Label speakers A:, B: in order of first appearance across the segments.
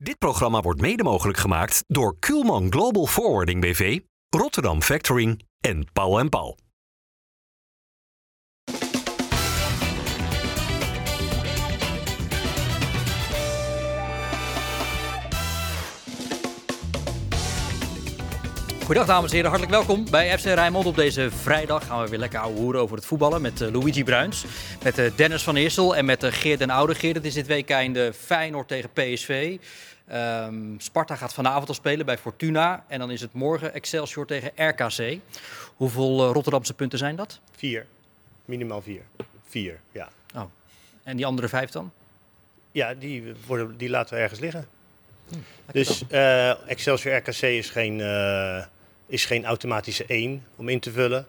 A: Dit programma wordt mede mogelijk gemaakt door Kuhlman Global Forwarding BV, Rotterdam Factoring en Paul en Paul.
B: Goedendag dames en heren, hartelijk welkom bij FC Rijnmond. Op deze vrijdag gaan we weer lekker ouwe hoeren over het voetballen met uh, Luigi Bruins, met uh, Dennis van Eersel en met uh, Geert den Oude. Geert, het is dit weekend de Feyenoord tegen PSV. Um, Sparta gaat vanavond al spelen bij Fortuna en dan is het morgen Excelsior tegen RKC. Hoeveel Rotterdamse punten zijn dat?
C: Vier, minimaal vier. Vier, ja.
B: Oh. En die andere vijf dan?
C: Ja, die, worden, die laten we ergens liggen. Hm, dus Excelsior RKC is geen is geen automatische 1 om in te vullen.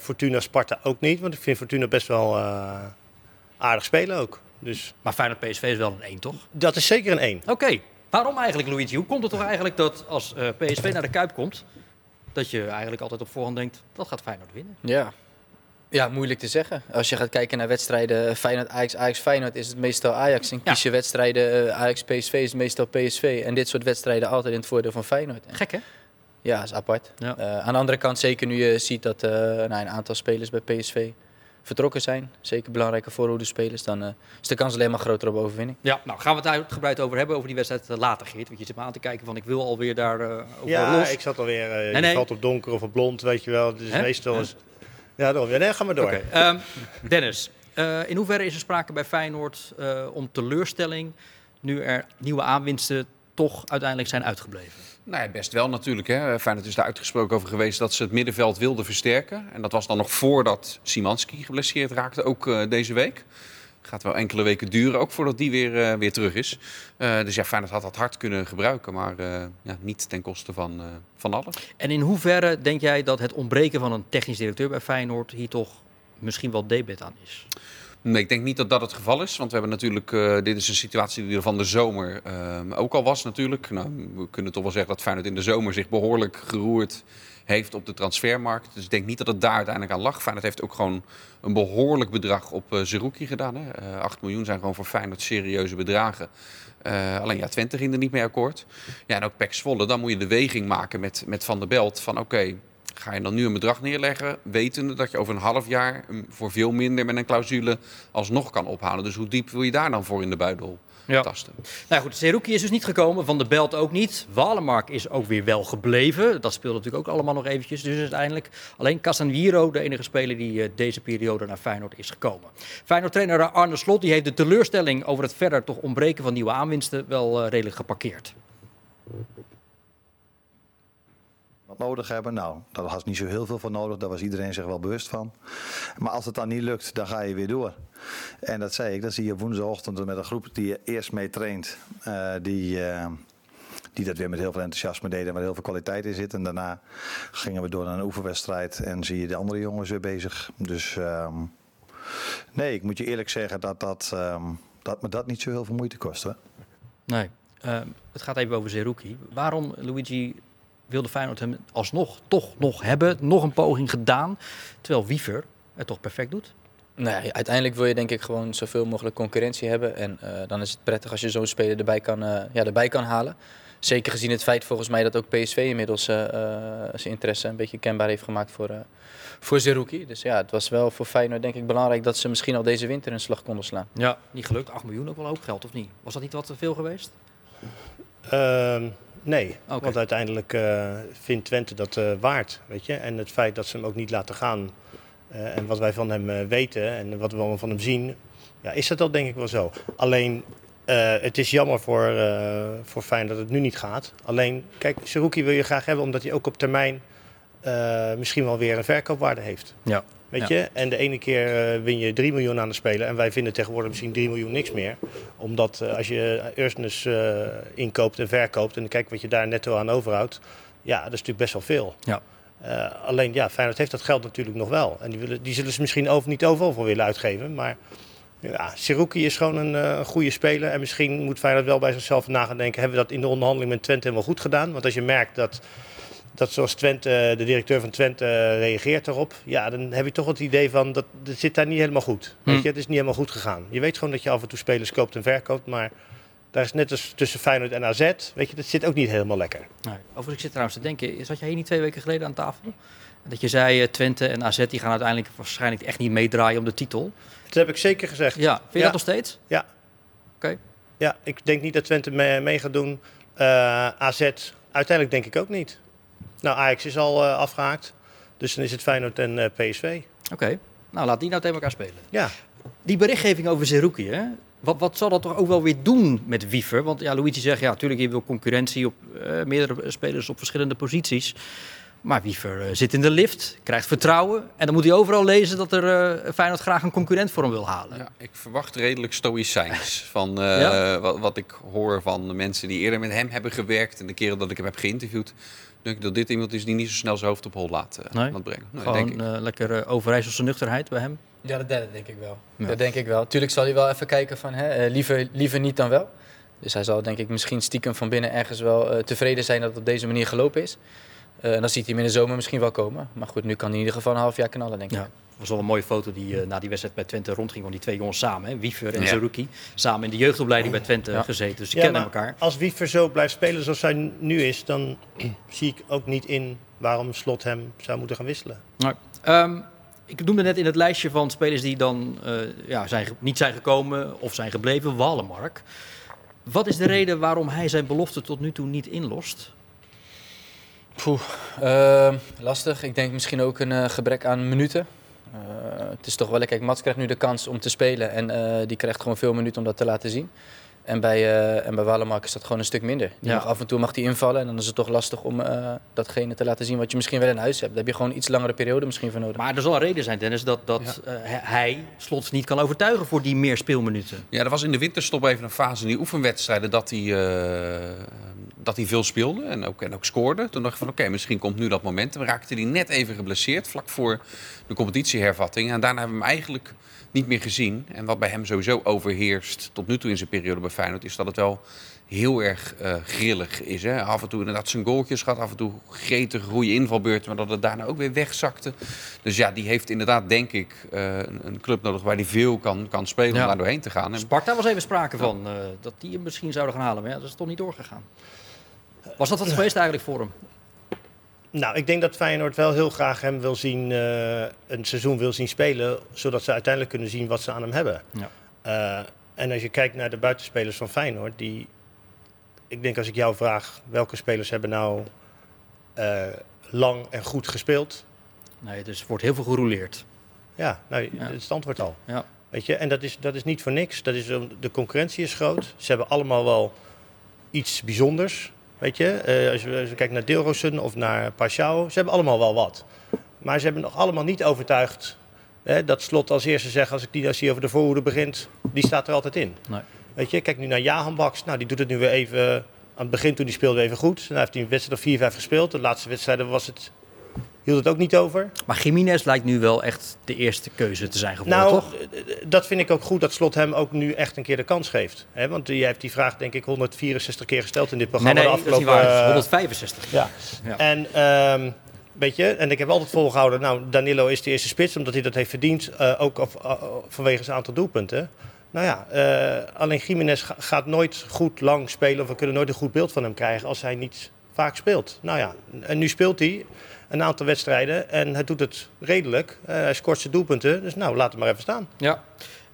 C: Fortuna Sparta ook niet, want ik vind Fortuna best wel aardig spelen ook. Dus...
B: Maar Feyenoord PSV is wel een 1, toch?
C: Dat is zeker een 1.
B: Oké, okay. Waarom eigenlijk Luigi? Hoe komt het toch eigenlijk dat als uh, PSV naar de Kuip komt, dat je eigenlijk altijd op voorhand denkt, dat gaat Feyenoord winnen?
D: Ja. Ja, moeilijk te zeggen. Als je gaat kijken naar wedstrijden Feyenoord, Ajax, Ajax, Feyenoord is het meestal Ajax. En kies je wedstrijden Ajax, PSV is het meestal PSV. En dit soort wedstrijden altijd in het voordeel van Feyenoord.
B: Gek hè?
D: Ja, dat is apart. Ja. Uh, aan de andere kant, zeker nu je ziet dat nou, een aantal spelers bij PSV vertrokken zijn, zeker belangrijke voorhoede-spelers, dan uh, is de kans alleen maar groter op overwinning.
B: Ja, nou gaan we het uitgebreid over hebben, over die wedstrijd later, Geert. Want je zit me aan te kijken van ik wil alweer daar over
C: ja,
B: los.
C: ik zat alweer, nee, je nee. valt op donker of op blond, weet je wel. Dus He? meestal is... Ja, dan, nee, ga maar door.
B: Okay. Um, Dennis, in hoeverre is er sprake bij Feyenoord om teleurstelling, nu er nieuwe aanwinsten toch uiteindelijk zijn uitgebleven?
E: Nou ja, best wel natuurlijk. Hè. Feyenoord is daar uitgesproken over geweest dat ze het middenveld wilden versterken. En dat was dan nog voordat Simanski geblesseerd raakte, ook uh, deze week. Gaat wel enkele weken duren, ook voordat die weer, uh, weer terug is. Dus ja, Feyenoord had dat hard kunnen gebruiken, maar ja, niet ten koste van, van alles.
B: En in hoeverre denk jij dat het ontbreken van een technisch directeur bij Feyenoord hier toch misschien wel debet aan is?
E: Nee, ik denk niet dat dat het geval is. Want we hebben natuurlijk, uh, dit is een situatie die er van de zomer uh, ook al was natuurlijk. Nou, we kunnen toch wel zeggen dat Feyenoord in de zomer zich behoorlijk geroerd heeft op de transfermarkt. Dus ik denk niet dat het daar uiteindelijk aan lag. Feyenoord heeft ook gewoon een behoorlijk bedrag op uh, gedaan. Hè. 8 miljoen zijn gewoon voor Feyenoord serieuze bedragen. alleen ja, Twente ging er niet mee akkoord. Ja, en ook Pek Zwolle, dan moet je de weging maken met, met Van der Belt. Van oké, Ga je dan nu een bedrag neerleggen, wetende dat je over een half jaar voor veel minder met een clausule alsnog kan ophalen. Dus hoe diep wil je daar dan voor in de buidel ja. tasten?
B: Nou goed, Seruki is dus niet gekomen, Van de Belt ook niet. Walemark is ook weer wel gebleven. Dat speelde natuurlijk ook allemaal nog eventjes. Dus uiteindelijk alleen Casanviro, de enige speler die uh, deze periode naar Feyenoord is gekomen. Feyenoord-trainer Arne Slot die heeft de teleurstelling over het verder toch ontbreken van nieuwe aanwinsten wel uh, redelijk geparkeerd
F: nodig hebben. Nou, daar was niet zo heel veel van nodig. Daar was iedereen zich wel bewust van. Maar als het dan niet lukt, dan ga je weer door. En dat zei ik, dat zie je woensdagochtend met een groep die je eerst mee traint. Uh, die, uh, die dat weer met heel veel enthousiasme deden en waar heel veel kwaliteit in zit. En daarna gingen we door naar een oefenwedstrijd en zie je de andere jongens weer bezig. Dus um, nee, ik moet je eerlijk zeggen dat, dat, um, dat me dat niet zo heel veel moeite kost. Hè?
B: Nee. Uh, het gaat even over Zerouki. Waarom, Luigi, wilde Feyenoord hem alsnog toch nog hebben. Nog een poging gedaan. Terwijl Wiever het toch perfect doet.
D: Nee, uiteindelijk wil je denk ik gewoon zoveel mogelijk concurrentie hebben. En uh, dan is het prettig als je zo'n speler erbij kan, uh, ja, erbij kan halen. Zeker gezien het feit volgens mij dat ook PSV inmiddels uh, zijn interesse een beetje kenbaar heeft gemaakt voor, voor Zerouki. Dus ja, het was wel voor Feyenoord denk ik belangrijk dat ze misschien al deze winter een slag konden slaan.
B: Ja, niet gelukt. 8 miljoen ook wel hoop geld of niet? Was dat niet wat te veel geweest?
C: Nee, okay. want uiteindelijk uh, vindt Twente dat uh, waard. Weet je? En het feit dat ze hem ook niet laten gaan uh, en wat wij van hem weten en wat we allemaal van hem zien, ja, is dat al denk ik wel zo. Alleen het is jammer voor, voor Fijn dat het nu niet gaat. Alleen, kijk, Seruki wil je graag hebben omdat hij ook op termijn misschien wel weer een verkoopwaarde heeft.
B: Ja.
C: Weet ja. je? En de ene keer uh, win je 3 miljoen aan de speler. En wij vinden tegenwoordig misschien 3 miljoen niks meer. Omdat uh, als je Earstness uh, inkoopt en verkoopt en kijk wat je daar netto aan overhoudt. Ja, dat is natuurlijk best wel veel.
B: Ja.
C: alleen ja, Feyenoord heeft dat geld natuurlijk nog wel. En die, willen, die zullen ze misschien over, niet overal voor willen uitgeven. Maar ja, Siruki is gewoon een, goede speler. En misschien moet Feyenoord wel bij zichzelf na gaan denken. Hebben we dat in de onderhandeling met Twente helemaal goed gedaan? Want als je merkt dat dat zoals Twente, de directeur van Twente reageert erop, ja, dan heb je toch het idee van dat het zit daar niet helemaal goed. Weet je, het is niet helemaal goed gegaan. Je weet gewoon dat je af en toe spelers koopt en verkoopt, maar Daar is net als tussen Feyenoord en AZ, weet je, dat zit ook niet helemaal lekker.
B: Nee. Overigens, ik zit trouwens te denken, zat jij hier niet twee weken geleden aan tafel? Dat je zei, Twente en AZ die gaan uiteindelijk waarschijnlijk echt niet meedraaien om de titel.
C: Dat heb ik zeker gezegd.
B: Ja, vind je dat nog steeds?
C: Ja.
B: Oké.
C: Ja, ik denk niet dat Twente mee, mee gaat doen. Uh, AZ, uiteindelijk denk ik ook niet. Nou, Ajax is al uh, afgehaakt. Dus dan is het Feyenoord en uh, PSV.
B: Oké. Nou, laat die nou tegen elkaar spelen.
C: Ja.
B: Die berichtgeving over Zerouki, hè? Wat, wat zal dat toch ook wel weer doen met Wiever? Want ja, Luigi zegt, ja, natuurlijk, je wil concurrentie op meerdere spelers op verschillende posities. Maar Wiever uh, zit in de lift, krijgt vertrouwen. En dan moet hij overal lezen dat er uh, Feyenoord graag een concurrent voor hem wil halen.
E: Ja, ik verwacht redelijk stoïcijns van uh, ja? wat, wat, ik hoor van de mensen die eerder met hem hebben gewerkt. En de keren dat ik hem heb geïnterviewd. Denk ik dat dit iemand is die niet zo snel zijn hoofd op hol laat,
B: nee?
E: laat brengen.
B: Nee, Gewoon denk ik. lekker overijsselse nuchterheid bij hem.
D: Ja, dat, dat denk ik wel. Ja. Dat denk ik wel. Tuurlijk zal hij wel even kijken van hè, liever, liever niet dan wel. Dus hij zal denk ik misschien stiekem van binnen ergens wel tevreden zijn dat het op deze manier gelopen is. Uh, en dan ziet hij hem in de zomer misschien wel komen. Maar goed, nu kan hij in ieder geval een half jaar knallen, denk ik. Ja.
B: Het was wel een mooie foto die uh, na die wedstrijd bij Twente rondging. van die twee jongens samen, hè? Wiever en ja. Samen in de jeugdopleiding bij Twente ja. gezeten. Dus ze
C: ja,
B: kennen elkaar.
C: Als Wiever zo blijft spelen zoals hij nu is... dan zie ik ook niet in waarom Slot hem zou moeten gaan wisselen.
B: Nou, um, ik noemde net in het lijstje van spelers die dan uh, ja, zijn, niet zijn gekomen of zijn gebleven. Wallenmark. Wat is de reden waarom hij zijn belofte tot nu toe niet inlost?
D: Poeh, uh, lastig. Ik denk misschien ook een uh, gebrek aan minuten. Uh, het is toch wel, kijk, Mats krijgt nu de kans om te spelen en uh, die krijgt gewoon veel minuten om dat te laten zien. En bij, uh, en bij Wallenmark is dat gewoon een stuk minder. Ja. Mag, af en toe mag hij invallen en dan is het toch lastig om uh, datgene te laten zien wat je misschien wel in huis hebt. Daar heb je gewoon iets langere periode misschien voor nodig.
B: Maar er zal een reden zijn, Dennis, dat, dat ja. uh, hij Slots niet kan overtuigen voor die meer speelminuten.
E: Ja, er was in de winterstop even een fase in die oefenwedstrijden dat hij, dat hij veel speelde en ook, en ook scoorde. Toen dacht ik van oké, okay, misschien komt nu dat moment. Dan raakte hij net even geblesseerd, vlak voor de competitiehervatting. En daarna hebben we hem eigenlijk niet meer gezien. En wat bij hem sowieso overheerst tot nu toe in zijn periode bij Feyenoord... is dat het wel heel erg uh, grillig is. Hè? Af en toe inderdaad zijn goaltjes gehad, af en toe gretig goede invalbeurten... maar dat het daarna ook weer wegzakte. Dus ja, die heeft inderdaad, denk ik, uh, een club nodig... waar hij veel kan, kan spelen ja. om daar doorheen te gaan.
B: Sparta was even sprake van uh, dat die hem misschien zouden gaan halen. Maar ja, dat is toch niet doorgegaan. Was dat het geweest eigenlijk voor hem?
C: Nou, ik denk dat Feyenoord wel heel graag hem wil zien, uh, een seizoen wil zien spelen, zodat ze uiteindelijk kunnen zien wat ze aan hem hebben. Ja. Uh, en als je kijkt naar de buitenspelers van Feyenoord, die, ik denk als ik jou vraag, welke spelers hebben nou uh, lang en goed gespeeld?
B: Nee, dus er wordt heel veel gerouleerd.
C: Ja, nou, ja. is het antwoord al. Ja. Weet je, en dat is, dat is niet voor niks. Dat is, de concurrentie is groot. Ze hebben allemaal wel iets bijzonders. Weet je, als, je, als je kijkt naar Deelrosen of naar Pashao, ze hebben allemaal wel wat. Maar ze hebben nog allemaal niet overtuigd hè, dat slot als eerste zegt, als ik die als die over de voorhoede begint, die staat er altijd in. Nee. Weet je, kijk nu naar Jahan Baks. Nou, die doet het nu weer even, aan het begin toen hij speelde even goed. Dan heeft hij een wedstrijd of 4-5 gespeeld. De laatste wedstrijden was het hield het ook niet over.
B: Maar Jiménez lijkt nu wel echt de eerste keuze te zijn geworden,
C: nou,
B: toch?
C: dat vind ik ook goed dat Slot hem ook nu echt een keer de kans geeft. He, want jij hebt die vraag denk ik 164 keer gesteld in dit programma.
B: Nee, nee
C: de afgelopen,
B: dat is niet waar. 165.
C: Ja. ja. En... Um, Weet je, en ik heb altijd volgehouden, nou, Danilo is de eerste spits, omdat hij dat heeft verdiend, uh, ook of, uh, vanwege zijn aantal doelpunten. Nou ja, uh, alleen Jiménez ga, gaat nooit goed lang spelen, of we kunnen nooit een goed beeld van hem krijgen als hij niet vaak speelt. Nou ja, en nu speelt hij een aantal wedstrijden en hij doet het redelijk. Uh, hij scoort zijn doelpunten, dus nou, laat hem maar even staan.
B: Ja.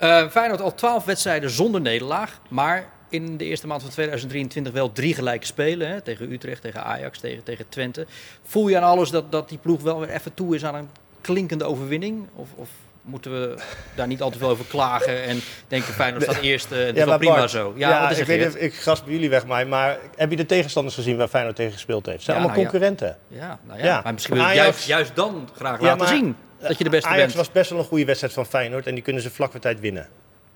B: Uh, Feyenoord al 12 wedstrijden zonder nederlaag, maar in de eerste maand van 2023 wel drie gelijke spelen. Hè? Tegen Utrecht, tegen Ajax, tegen, tegen Twente. Voel je aan alles dat, dat die ploeg wel weer even toe is aan een klinkende overwinning? Of, of moeten we daar niet al te veel over klagen en denken Feyenoord staat eerst, uh, ja, wel prima
C: Bart,
B: zo.
C: Ja, ja ik, weet ik gras bij jullie weg, maar, maar heb je de tegenstanders gezien waar Feyenoord tegen gespeeld heeft? Zijn
B: ja,
C: allemaal
B: nou
C: concurrenten.
B: Ja, nou ja, maar misschien wil je juist, juist dan graag laten maar, zien dat je de beste
C: Ajax
B: bent.
C: was best wel een goede wedstrijd van Feyenoord en die kunnen ze vlak voor tijd winnen.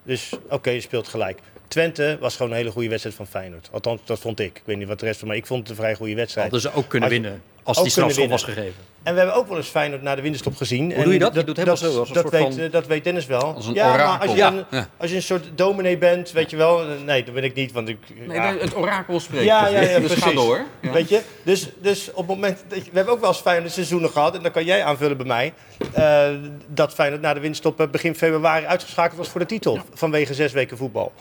C: Dus oké, okay, je speelt gelijk. Twente was gewoon een hele goede wedstrijd van Feyenoord. Althans, dat vond ik. Ik weet niet wat de rest van, maar ik vond het een vrij goede wedstrijd.
B: Hadden ze ook kunnen als, winnen als die strafschop was gegeven.
C: En we hebben ook wel eens Feyenoord naar de winterstop gezien.
B: Hoe
C: en
B: doe je dat? Je doet helemaal zo. Als een
C: dat,
B: soort
C: weet,
B: van...
C: dat weet Dennis wel.
E: Als een
C: ja,
E: orakel.
C: maar als je,
B: ja.
C: een, ja. als je een soort dominee bent, weet je wel. Nee, dat ben ik niet. Want ik,
E: nee, ja. het orakel spreekt.
C: Ja, ja, ja,
E: dus
C: precies.
E: ga door. Ja.
C: Weet je? Dus, dus op het moment... Dat je, we hebben ook wel eens Feyenoord seizoenen gehad. En dan kan jij aanvullen bij mij. Uh, dat Feyenoord na de winterstop begin februari uitgeschakeld was voor de titel. Vanwege zes weken voetbal.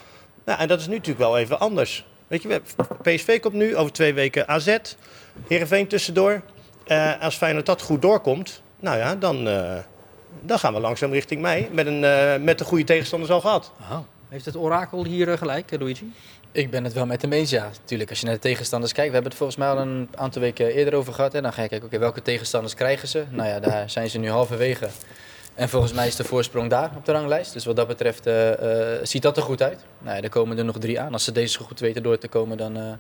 C: Nou, en dat is nu natuurlijk wel even anders. Weet je, PSV komt nu over twee weken AZ, Heerenveen tussendoor. Uh, als Feyenoord dat goed doorkomt, nou ja, dan, uh, dan gaan we langzaam richting mei. Met, een, uh, met de goede tegenstanders al gehad.
B: Oh. Heeft het orakel hier gelijk, Luigi?
D: Ik ben het wel met de eens, ja. Tuurlijk, als je naar de tegenstanders kijkt. We hebben het volgens mij al een aantal weken eerder over gehad. En dan ga je kijken, oké, welke tegenstanders krijgen ze? Nou ja, daar zijn ze nu halverwege. En volgens mij is de voorsprong daar op de ranglijst. Dus wat dat betreft uh, uh, ziet dat er goed uit. Nou ja, er komen er nog drie aan. Als ze deze goed weten door te komen, dan uh,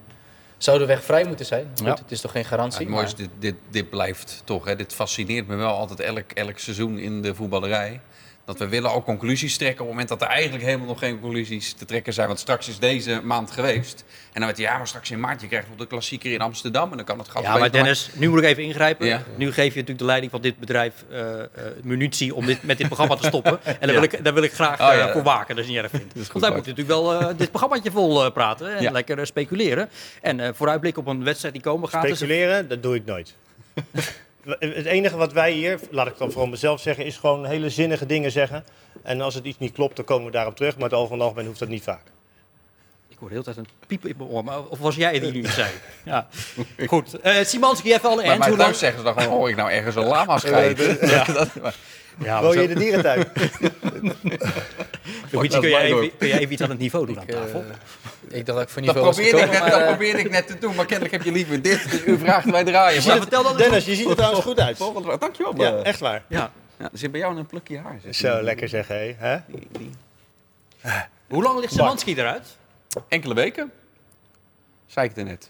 D: zou de weg vrij moeten zijn. Goed, Het is toch geen garantie. Ja,
E: het mooiste, dit, dit, dit blijft toch. Hè? Dit fascineert me wel altijd elk, elk seizoen in de voetballerij. Dat we willen ook conclusies trekken op het moment dat er eigenlijk helemaal nog geen conclusies te trekken zijn. Want straks is deze maand geweest. En dan werd ja, maar straks in maart, je krijgt wel de klassieker in Amsterdam. En dan kan het gat
B: Ja, maar Dennis, nu moet ik even ingrijpen. Nu geef je natuurlijk de leiding van dit bedrijf uh, uh, munitie om dit, met dit programma te stoppen. En daar, wil, ik, daar wil ik graag oh, ja. voor waken, dat is niet erg vind. Want daar moet je natuurlijk wel dit programmaatje vol praten en lekker speculeren. En vooruitblik op een wedstrijd die komen gaat.
C: Speculeren, dat doe ik nooit. Het enige wat wij hier, laat ik dan voor mezelf zeggen, is gewoon hele zinnige dingen zeggen. En als het iets niet klopt, dan komen we daarop terug. Maar het algemeen algemeen hoeft dat niet vaak.
B: Ik hoor de hele tijd een piep in mijn oor. Maar of was jij die nu zei? Ja. Goed. Uh, Simanski, even alle
E: ends. Maar thuis zeggen ze dan gewoon, hoor ik nou ergens een lama schrijven? ja.
C: ja, Woon je in de dierentuin?
B: Luigi, kun, jij even, kun jij even iets aan het niveau doen aan tafel?
D: Uh, ik dacht dat ik voor niveau
E: dat probeerde, ik net, maar, dat probeerde ik net te doen, maar kennelijk heb je liever dit. Dus u vraagt wij draaien.
C: Maar vertel Dennis, je ziet er trouwens goed uit.
E: Dankjewel.
C: Ja, echt waar.
E: Ja. Ja, er zit bij jou een plukje haar.
C: Zo, lekker zeggen, hé.
B: Hoe lang ligt Samanski eruit?
E: Enkele weken. Zei ik het net.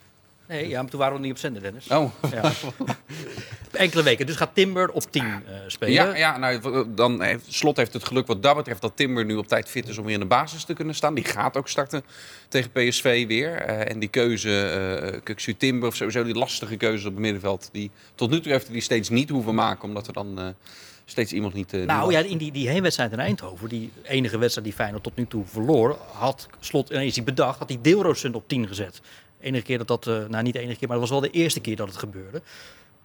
B: Nee, ja, maar toen waren we niet op zender, Dennis.
E: Oh.
B: Ja. Enkele weken. Dus gaat Timber op 10 uh, spelen?
E: Ja, ja nou, dan heeft, Slot heeft het geluk wat dat betreft dat Timber nu op tijd fit is om weer in de basis te kunnen staan. Die gaat ook starten tegen PSV weer. Uh, en die keuze, uh, Timber of sowieso die lastige keuzes op het middenveld, die tot nu toe heeft hij die steeds niet hoeven maken, omdat er dan steeds iemand niet... Uh,
B: nou ja, in die, die heenwedstrijd in Eindhoven, die enige wedstrijd die Feyenoord tot nu toe verloor, had Slot ineens die bedacht, had hij Deelroosund op 10 gezet. Enige keer dat dat, uh, nou niet de enige keer, maar dat was wel de eerste keer dat het gebeurde.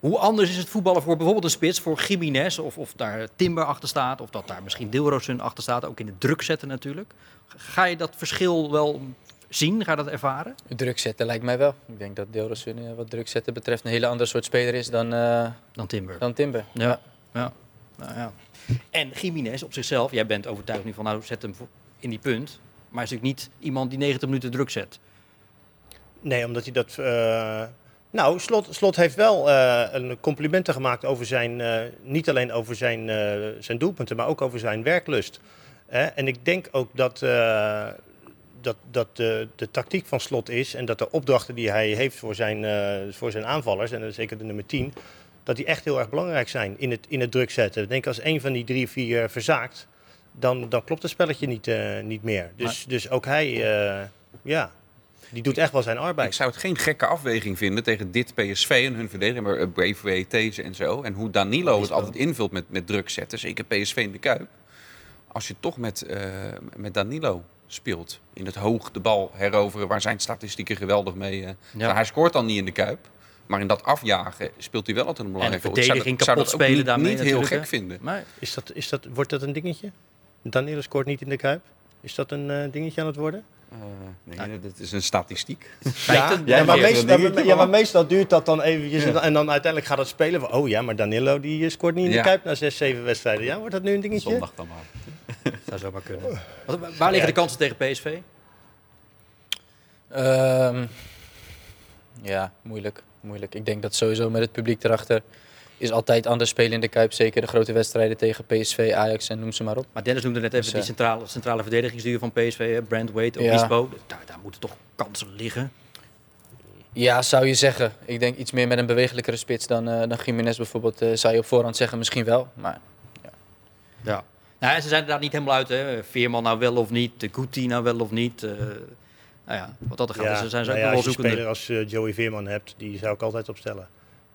B: Hoe anders is het voetballen voor bijvoorbeeld een spits, voor Jiménez, of, of daar Timber achter staat, of dat daar misschien Deelroosund achter staat, ook in de druk zetten natuurlijk. Ga je dat verschil wel zien? Ga je dat ervaren?
D: Druk zetten lijkt mij wel. Ik denk dat Deelroosund uh, wat druk zetten betreft een hele andere soort speler is dan, uh,
B: dan Timber.
D: Dan Timber.
B: ja. ja. Nou, ja. En Jiménez op zichzelf, jij bent overtuigd nu van nou zet hem in die punt. Maar is natuurlijk niet iemand die 90 minuten druk zet.
C: Nee, omdat hij dat. Uh, nou, Slot, Slot heeft wel uh, een complimenten gemaakt over zijn. Uh, niet alleen over zijn, zijn doelpunten, maar ook over zijn werklust. en ik denk ook dat. dat, dat de, de tactiek van Slot is en dat de opdrachten die hij heeft voor zijn, voor zijn aanvallers, en zeker de nummer 10, dat die echt heel erg belangrijk zijn in het, in het druk zetten. Ik denk als een van die drie, vier verzaakt, dan, dan klopt het spelletje niet, niet meer. Dus, dus ook hij, ja, die doet echt wel zijn arbeid.
E: Ik zou het geen gekke afweging vinden tegen dit PSV en hun verdediger, maar uh, Braveway, These en zo. En hoe Danilo het altijd invult met, met druk zetten, zeker PSV in de Kuip. Als je toch met, met Danilo speelt, in het hoog de bal heroveren, waar zijn statistieken geweldig mee. Ja. Hij scoort dan niet in de Kuip. Maar in dat afjagen speelt hij wel altijd een belangrijke
B: rol. En de verdediging kapot spelen daarmee
E: niet heel gek vinden.
C: Maar is dat, is dat, wordt dat een dingetje? Daniel scoort niet in de Kuip. Is dat een uh, dingetje aan het worden? Uh,
E: nee, ah. dat is een statistiek.
C: Ja, ja, maar, meestal, ja, maar meestal duurt dat dan eventjes ja. en dan uiteindelijk gaat het spelen van... oh ja, maar Danilo die eh, scoort niet in de Kuip na zes, zeven wedstrijden. Ja, wordt dat nu een dingetje?
B: Zondag dan maar. dat zou maar kunnen. Waar liggen de kansen tegen PSV?
D: Um, ja, moeilijk moeilijk. Ik denk dat sowieso met het publiek erachter is altijd anders spelen in de Kuip. Zeker de grote wedstrijden tegen PSV, Ajax en noem ze maar op.
B: Maar Dennis noemde net even dus, die centrale, centrale verdedigingsduur van PSV. Brand Wade, Obispo. Ja. Daar, daar moeten toch kansen liggen?
D: Ja, zou je zeggen. Ik denk iets meer met een bewegelijkere spits dan, uh, dan Jiménez bijvoorbeeld. Uh, zou je op voorhand zeggen, misschien wel. Maar,
B: ja. ja. Nou, ze zijn er daar niet helemaal uit. Hè. Veerman nou wel of niet, de Guti nou wel of niet. Uh, nou ja, wat dat er gaat, ja, dus zijn ze ook
C: nou
B: ja,
C: Als je een speler als Joey Veerman hebt, die zou ik altijd opstellen.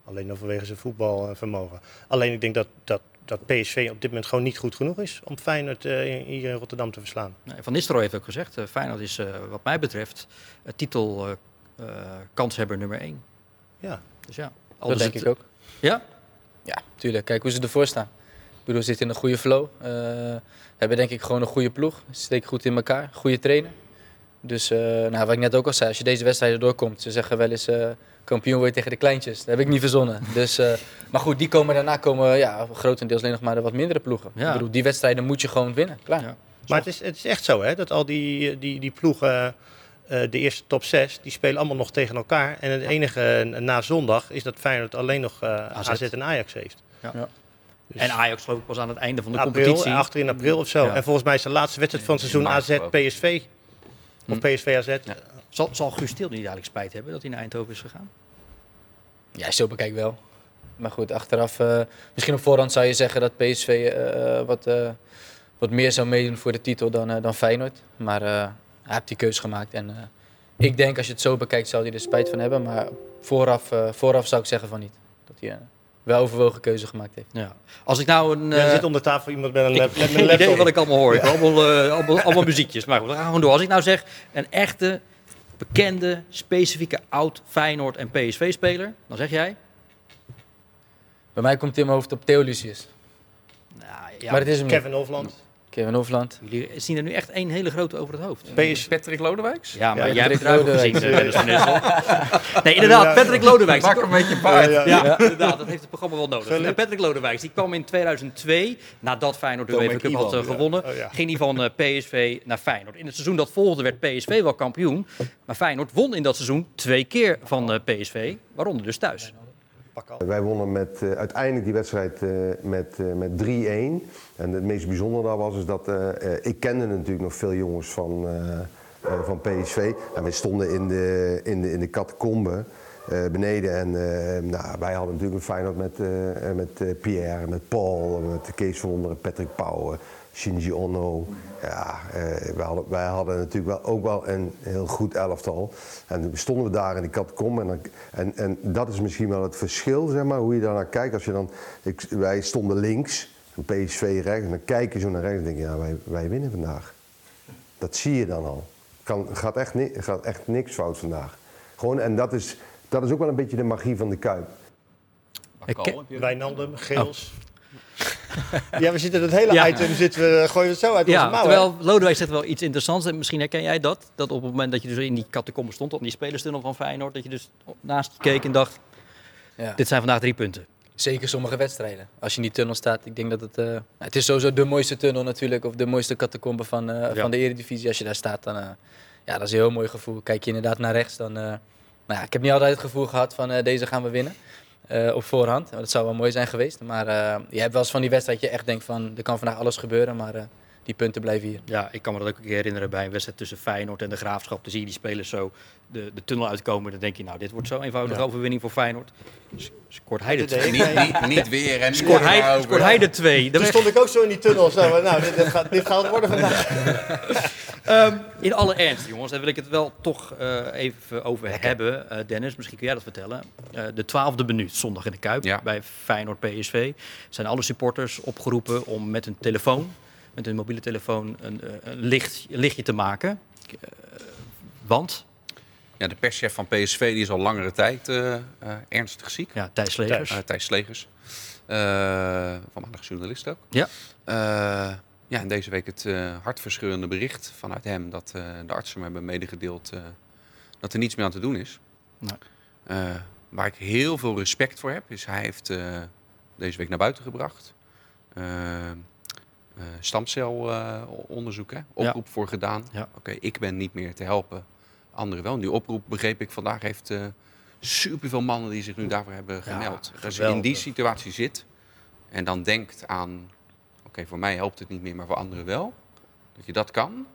C: Alleen dan vanwege zijn voetbalvermogen. Alleen ik denk dat, dat, dat PSV op dit moment gewoon niet goed genoeg is om Feyenoord uh, hier in Rotterdam te verslaan.
B: Van Nistelrooy heeft ook gezegd, uh, Feyenoord is wat mij betreft titel kanshebber nummer 1.
C: Ja.
D: Dus ja. Dat denk ik ook.
B: Ja?
D: Ja, tuurlijk. Kijk hoe ze ervoor staan. Ik bedoel, we zitten in een goede flow. hebben denk ik gewoon een goede ploeg. Steken goed in elkaar. Goede trainer. Dus uh, nou, wat ik net ook al zei, als je deze wedstrijden doorkomt, ze zeggen wel eens kampioen wordt tegen de kleintjes. Dat heb ik niet verzonnen. Dus, uh, maar goed, die komen daarna komen ja, grotendeels alleen nog maar de wat mindere ploegen. Ja. Ik bedoel, die wedstrijden moet je gewoon winnen. Klaar. Ja.
C: Maar het is, het is echt zo hè, dat al die, die, die ploegen, de eerste top 6, die spelen allemaal nog tegen elkaar. En het enige na zondag is dat Feyenoord alleen nog AZ. AZ en Ajax heeft. Ja.
B: Dus en Ajax geloof ik pas aan het einde van de
C: april,
B: competitie.
C: Achter in april of zo. En volgens mij is de laatste wedstrijd van het seizoen AZ PSV. Of hm. PSV AZ.
B: Zal, zal Guus Stil niet eigenlijk spijt hebben dat hij naar Eindhoven is gegaan?
D: Ja, zo bekijk wel. Maar goed, achteraf, uh, misschien op voorhand zou je zeggen dat PSV uh, eh, wat, uh, wat meer zou meedoen voor de titel dan, dan Feyenoord. Maar hij heeft die keuze gemaakt. En ik denk als je het zo bekijkt, zou hij er spijt van hebben. Maar vooraf, vooraf zou ik zeggen van niet. Dat hij wel overwogen keuze gemaakt heeft.
B: Ja. Als ik nou een...
C: Ja, er zit om de tafel iemand met een, lap, met een
B: laptop. wat ik allemaal hoor. Ja. Allemaal, uh, allemaal, allemaal, muziekjes. Maar goed, we gaan gewoon door. Als ik nou zeg een echte, bekende, specifieke oud Feyenoord en PSV-speler, dan zeg jij?
D: Bij mij komt in mijn hoofd op Theo Lucius.
C: Nou, ja, maar het is hem Kevin Hofland.
D: Kevin Hofland.
B: Jullie zien er nu echt één hele grote over het hoofd.
E: PS Patrick Lodewijks?
B: Ja, maar jij hebt het eruit gezien, Dennis Nee, inderdaad, Patrick Lodewijks.
E: Maak een beetje paard.
B: Ja, ja, inderdaad, dat heeft het programma wel nodig. En Patrick Lodewijks, die kwam in 2002, nadat Feyenoord de UEFA Cup had uh, gewonnen, oh, ging hij van uh, PSV naar Feyenoord. In het seizoen dat volgde werd PSV wel kampioen, maar Feyenoord won in dat seizoen twee keer van PSV, waaronder dus thuis.
G: Wij wonnen met, uh, uiteindelijk die wedstrijd uh, met, uh, met 3-1. En het meest bijzondere daar was is dat ik kende natuurlijk nog veel jongens van, van PSV. En wij stonden in de, in de, in de catacombe beneden. En nou, wij hadden natuurlijk een Feyenoord met, met Pierre, met Paul, met Kees van Wonderen, Patrick Pauw. Shinji Ono. Ja, eh, wij, hadden, wij hadden natuurlijk wel, ook wel een heel goed elftal. En toen stonden we daar in die katkom. En, en, en dat is misschien wel het verschil, zeg maar, hoe je daar naar kijkt. Als je dan, ik, wij stonden links, en PSV rechts. En dan kijk je zo naar rechts en denk je, ja, wij, wij winnen vandaag. Dat zie je dan al. Kan, gaat, echt gaat echt niks fout vandaag. Gewoon, en dat is, dat is ook wel een beetje de magie van de Kuip.
C: Wijnaldum, Geels. Oh. Ja, we zitten het hele item, zitten we, gooien we het zo uit ja, onze mouw.
B: Terwijl Lodewijk zegt wel iets interessants. En misschien herken jij dat. Dat op het moment dat je dus in die catacombe stond, op die spelerstunnel van Feyenoord, dat je dus naast je keek en dacht, ja. dit zijn vandaag drie punten.
D: Zeker sommige wedstrijden. Als je in die tunnel staat, ik denk dat het... Uh, het is sowieso de mooiste tunnel natuurlijk, of de mooiste catacombe van, uh, van de Eredivisie. Als je daar staat, dan... Uh, ja, dat is een heel mooi gevoel. Kijk je inderdaad naar rechts, dan... nou ja, ik heb niet altijd het gevoel gehad van deze gaan we winnen. Uh, op voorhand. Dat zou wel mooi zijn geweest. Maar uh, je hebt wel eens van die wedstrijd dat je echt denkt van er kan vandaag alles gebeuren. Maar uh, die punten blijven hier.
B: Ja, ik kan me dat ook een keer herinneren bij een wedstrijd tussen Feyenoord en de Graafschap. Dan zie je die spelers zo de, de tunnel uitkomen. Dan denk je, nou, dit wordt zo eenvoudige ja. overwinning voor Feyenoord. Scoort hij de twee.
E: Niet, niet, niet weer en
B: scoort hij, scoort hij de twee.
C: Toen stond ik ook zo in die tunnel. Zo, nou, dit, dit, gaat, dit gaat worden vandaag.
B: um, in alle ernst, jongens, daar wil ik het wel toch uh, even over hebben. Uh, Dennis, misschien kun jij dat vertellen. Uh, de twaalfde minuut, zondag in de Kuip, ja. bij Feyenoord PSV. Zijn alle supporters opgeroepen om met een telefoon met een mobiele telefoon een, een, licht, een lichtje te maken. want
E: ja, de perschef van PSV die is al langere tijd uh, uh, ernstig ziek.
B: Ja, Thijs Slegers.
E: Uh, Thijs Slegers. van maandag journalist ook.
B: Ja.
E: ja, en deze week het hartverscheurende bericht vanuit hem dat de artsen me hebben medegedeeld dat er niets meer aan te doen is. Nee. waar ik heel veel respect voor heb, is hij heeft deze week naar buiten gebracht. Stamcelonderzoek, oproep voor gedaan. Ja. Oké, ik ben niet meer te helpen anderen wel. En die oproep, begreep ik, vandaag heeft uh, superveel mannen die zich nu daarvoor hebben gemeld. Ja, Als je in die situatie zit en dan denkt aan, oké, voor mij helpt het niet meer, maar voor anderen wel. Dat je dat kan,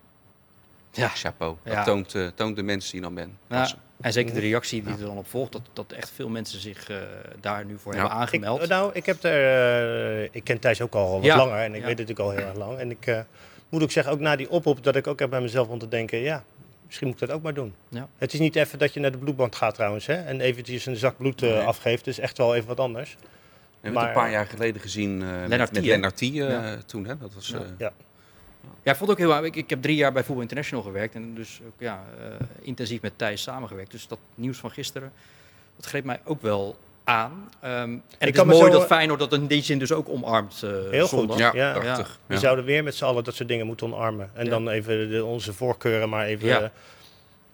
E: ja. chapeau. Dat toont, uh, toont de mensen die je dan bent. Ja.
B: En zeker de reactie die er dan op volgt, dat, dat echt veel mensen zich uh, daar nu voor hebben aangemeld.
C: Ik, nou, ik, heb er, uh, ik ken Thijs ook al wat langer en ik weet het natuurlijk al heel erg lang. En ik moet ook zeggen, ook na die oproep, dat ik ook heb bij mezelf om te denken, ja, Misschien moet ik dat ook maar doen. Ja. Het is niet even dat je naar de bloedband gaat trouwens hè, en eventjes een zak bloed uh, afgeeft. Het is echt wel even wat anders. We
E: hebben het een paar jaar geleden gezien uh, met, met Lennart uh, ja. toen. Hè? Dat was,
B: ja. Ja, ik vond ook heel ik, ik heb drie jaar bij Voetbal International gewerkt en dus ook ja, intensief met Thijs samengewerkt. Dus dat nieuws van gisteren, dat greep mij ook wel aan. Um, en het is mooi dat Feyenoord dat in die zin dus ook omarmt. Uh,
C: Heel
B: zondag.
C: goed, ja. ja. We zouden weer met z'n allen dat soort dingen moeten omarmen. En dan even de, onze voorkeuren maar even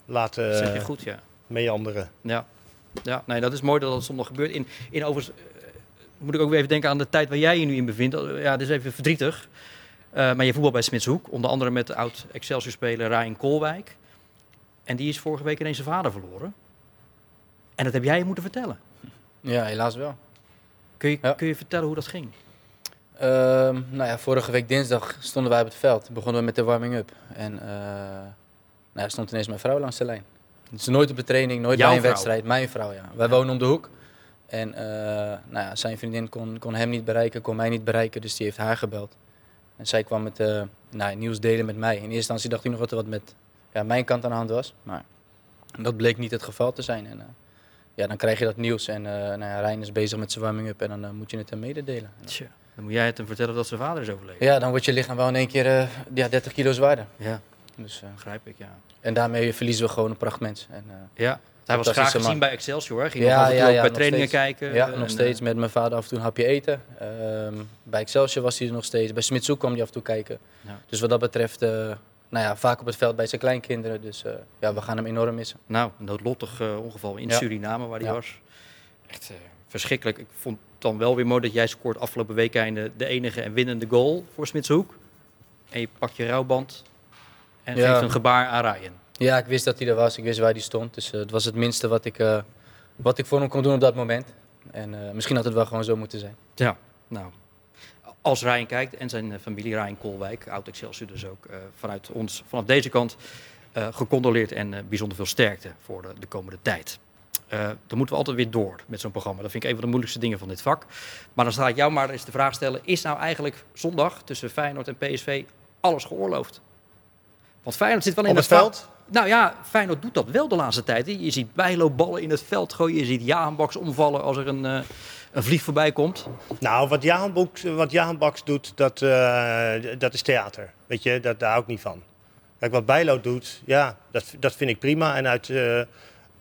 C: laten
B: zeg je goed, ja.
C: meeanderen.
B: Ja. ja, nee, dat is mooi dat dat zondag gebeurt. In, in overigens uh, moet ik ook weer even denken aan de tijd waar jij je nu in bevindt. Ja, dat is even verdrietig. Uh, maar je voetbal bij Smitshoek, onder andere met de oud Excelsior-speler Ryan Kolwijk. En die is vorige week ineens zijn vader verloren. En dat heb jij je moeten vertellen.
D: Ja, helaas wel.
B: Kun je, kun je vertellen hoe dat ging?
D: Uh, nou ja, vorige week dinsdag stonden wij op het veld. Begonnen we met de warming-up. En uh, nou, stond ineens mijn vrouw langs de lijn. Dus nooit op de training, nooit bij een wedstrijd. Mijn vrouw, ja. Wij wonen om de hoek. En uh, nou ja, zijn vriendin kon, kon hem niet bereiken, kon mij niet bereiken. Dus die heeft haar gebeld. En zij kwam het uh, nou, nieuws delen met mij. In eerste instantie dacht ik nog dat er wat met ja, mijn kant aan de hand was. Maar dat bleek niet het geval te zijn. En, uh, ja, dan krijg je dat nieuws en uh, nou ja, Rijn is bezig met zijn warming-up en dan moet je het hem mededelen.
B: Tja, dan moet jij het hem vertellen dat zijn vader is overleden.
D: Ja, dan wordt je lichaam wel in één keer ja, 30 kilo zwaarder.
B: Ja, dus, begrijp ik, ja.
D: En daarmee verliezen we gewoon een prachtmens. En,
B: ja. Hij was graag gezien bij Excelsior, ging ja, ja, ja, bij trainingen kijken.
D: Ja, nog steeds met mijn vader af en toe een hapje eten. Um, bij Excelsior was hij er nog steeds. Bij Smitshoek kwam hij af en toe kijken. Ja. Dus wat dat betreft, uh, nou ja, vaak op het veld bij zijn kleinkinderen. Dus uh, ja, we gaan hem enorm missen.
B: Nou, een noodlottig uh, ongeval in Suriname waar hij was. Echt verschrikkelijk. Ik vond het dan wel weer mooi dat jij scoort afgelopen week de, de enige en winnende goal voor Smitshoek. En je pakt je rouwband en geeft een gebaar aan Ryan.
D: Ja, ik wist dat hij er was. Ik wist waar hij stond. Dus uh, het was het minste wat ik, uh, wat ik voor hem kon doen op dat moment. En uh, misschien had het wel gewoon zo moeten zijn.
B: Ja, nou. Als Ryan kijkt en zijn familie, Ryan Kolwijk, oud Excelsior dus ook, vanuit ons, vanaf deze kant, gecondoleerd en bijzonder veel sterkte voor de, de komende tijd. dan moeten we altijd weer door met zo'n programma. Dat vind ik een van de moeilijkste dingen van dit vak. Maar dan sta ik jou maar eens de vraag stellen: is nou eigenlijk zondag tussen Feyenoord en PSV alles geoorloofd? Want Feyenoord zit wel in
C: Op
B: het,
C: het veld.
B: Nou ja, Feyenoord doet dat wel de laatste tijd. Je ziet bijloopballen in het veld gooien. Je ziet Jahanbaks omvallen als er een, uh, een vlieg voorbij komt.
C: Nou, wat Jahanbaks, wat Jahanbaks doet, dat, uh, dat is theater. Weet je, dat, daar hou ik niet van. Kijk, wat Bijlo doet, ja, dat, dat vind ik prima. En uit, uh,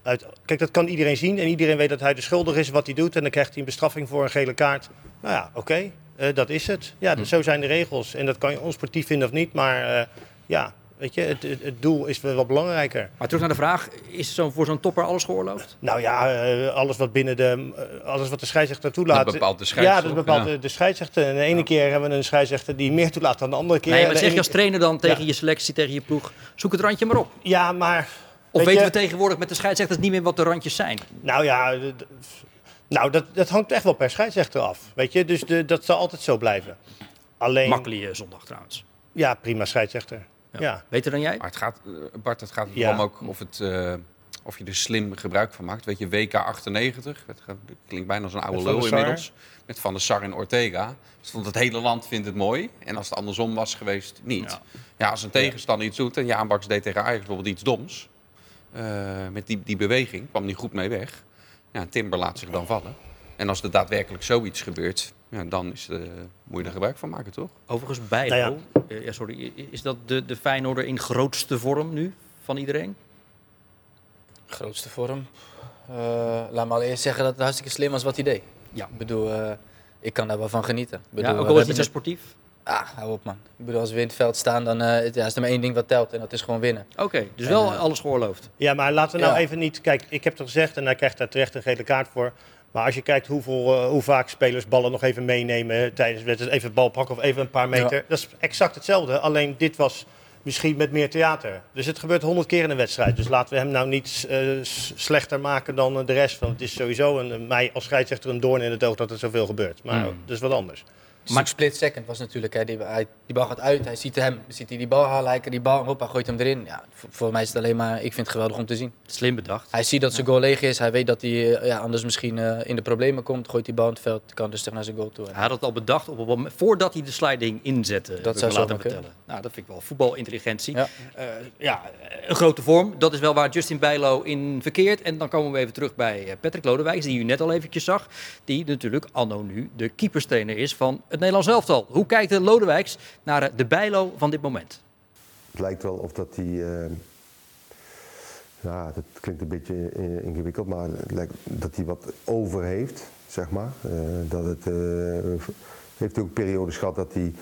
C: uit, kijk, dat kan iedereen zien. En iedereen weet dat hij de schuldig is wat hij doet. En dan krijgt hij een bestraffing voor een gele kaart. Nou ja, oké, okay, dat is het. Ja, hm. zo zijn de regels. En dat kan je onsportief vinden of niet, maar ja... Weet je, het, het, doel is wel belangrijker.
B: Maar terug naar de vraag, is zo, voor zo'n topper alles geoorloofd?
C: Nou ja, uh, alles wat binnen de, uh, alles wat de scheidsrechter toelaat.
E: Dat bepaalt de scheidsrechter.
C: Ja, dat bepaalt ja. de, scheidsrechter. En de ene ja. keer hebben we een scheidsrechter die meer toelaat dan de andere keer.
B: Nee, maar zeg je als trainer dan tegen ja. je selectie, tegen je ploeg, zoek het randje maar op.
C: Ja, maar...
B: Of weten je, we tegenwoordig met de scheidsrechters niet meer wat de randjes zijn?
C: Nou ja, nou, dat, dat hangt echt wel per scheidsrechter af. Weet je, dus de, dat zal altijd zo blijven.
B: Alleen... Makkelijke zondag trouwens.
C: Ja, prima scheidsrechter. Ja.
B: Beter dan jij?
E: Maar het gaat, eh, Bart, het gaat ja. ook of, het, uh, of je er slim gebruik van maakt. Weet je, WK 98, dat klinkt bijna als een oude lul inmiddels. Met Van der Sar en Ortega. Dus het hele land vindt het mooi. En als het andersom was geweest, niet. Ja, ja als een tegenstander iets doet, en Baks deed tegen Ajax bijvoorbeeld iets doms. Uh, met die, die beweging kwam niet goed mee weg. Ja, Timber laat zich dan vallen. En als er daadwerkelijk zoiets gebeurt, ja, dan is, uh, moet je er gebruik van maken, toch?
B: Overigens, Bijlo, nou ja. Uh, ja, sorry, is dat de, de Feyenoorder in grootste vorm nu van iedereen?
D: Grootste vorm? Uh, laat me al eerst zeggen dat het hartstikke slim was wat hij deed. Ja. Ik bedoel, ik kan daar wel van genieten. Ik
B: bedoel, ja, ook al is het zo sportief?
D: Ah, hou op man. Ik bedoel, als we in het veld staan, dan uh, ja, is er maar één ding wat telt en dat is gewoon winnen.
B: Oké, okay, dus en, wel uh, alles geoorloofd.
C: Ja, maar laten we nou ja. even niet... Kijk, ik heb het gezegd en hij krijgt daar terecht een gele kaart voor. Maar als je kijkt hoeveel, uh, hoe vaak spelers ballen nog even meenemen tijdens wedstrijd, even bal pakken of even een paar meter. Ja. Dat is exact hetzelfde. Alleen dit was misschien met meer theater. Dus het gebeurt honderd keer in een wedstrijd. Dus laten we hem nou niet uh, slechter maken dan de rest. Want het is sowieso een, mij als scheidsrechter een doorn in het oog dat er zoveel gebeurt. Maar mm. dat is wat anders.
D: Maar split second was natuurlijk, hè, die, hij, die bal gaat uit, hij ziet hem, ziet hij die bal halen, die bal, hop, hij gooit hem erin. Ja, voor, voor, mij is het alleen maar, ik vind het geweldig om te zien.
B: Slim bedacht.
D: Hij ziet dat zijn goal leeg is, hij weet dat hij ja, anders misschien uh, in de problemen komt, gooit die bal in het veld, kan dus naar zijn goal toe.
B: Hij had het al bedacht op het moment, voordat hij de sliding inzette, dat zou laten vertellen. Nou, dat vind ik wel voetbalintelligentie. Ja. Uh, ja, een grote vorm, dat is wel waar Justin Bijlo in verkeert. En dan komen we even terug bij Patrick Lodewijks, die u net al eventjes zag, die natuurlijk anno nu de keeperstrainer is van het Nederlands elftal. Hoe kijkt de Lodewijks naar de bijlo van dit moment?
G: Het lijkt wel of dat hij uh, ja, dat klinkt een beetje eh, ingewikkeld, maar het lijkt dat hij wat over heeft, zeg maar. Uh, dat het uh, heeft ook periodes gehad dat hij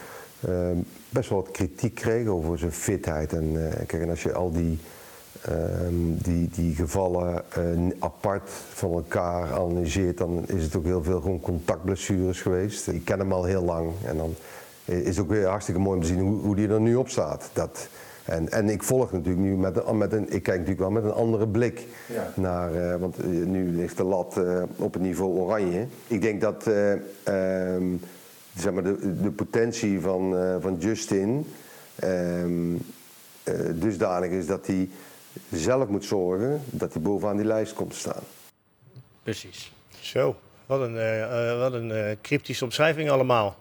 G: best wel wat kritiek kreeg over zijn fitheid. En, kijk, en als je al die, ehm, die, die gevallen apart van elkaar analyseert, dan is het ook heel veel gewoon contactblessures geweest. Ik ken hem al heel lang en dan is het ook weer hartstikke mooi om te zien hoe, hoe die er nu op staat. Dat, en, en ik volg natuurlijk nu met een, met een, ik kijk natuurlijk wel met een andere blik naar, uh, want eh, nu ligt de lat uh, op het niveau oranje. Ik denk dat um, zeg maar de, de potentie van, van Justin um, dusdanig is dat hij zelf moet zorgen dat hij bovenaan die lijst komt te staan.
B: Precies.
C: Zo, wat een, wat een cryptische omschrijving allemaal.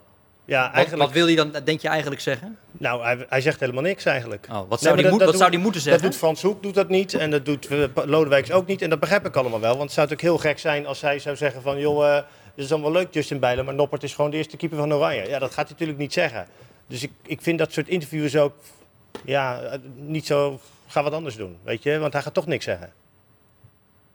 B: Ja, eigenlijk... wat, wat, wil hij dan, denk je eigenlijk zeggen?
C: Nou, hij, hij zegt helemaal niks eigenlijk.
B: Oh, wat zou, nee, die, moet, wat zou die moeten zeggen?
C: Dat doet Frans Hoek doet dat niet en dat doet uh, Lodewijks ook niet. En dat begrijp ik allemaal wel. Want het zou natuurlijk heel gek zijn als hij zou zeggen van... joh, uh, dit is allemaal leuk Justin Bijlen, maar Noppert is gewoon de eerste keeper van Oranje. Ja, dat gaat hij natuurlijk niet zeggen. Dus ik, ik vind dat soort interviews ook... Ja, eh, niet zo... Ga wat anders doen, weet je. Want hij gaat toch niks zeggen.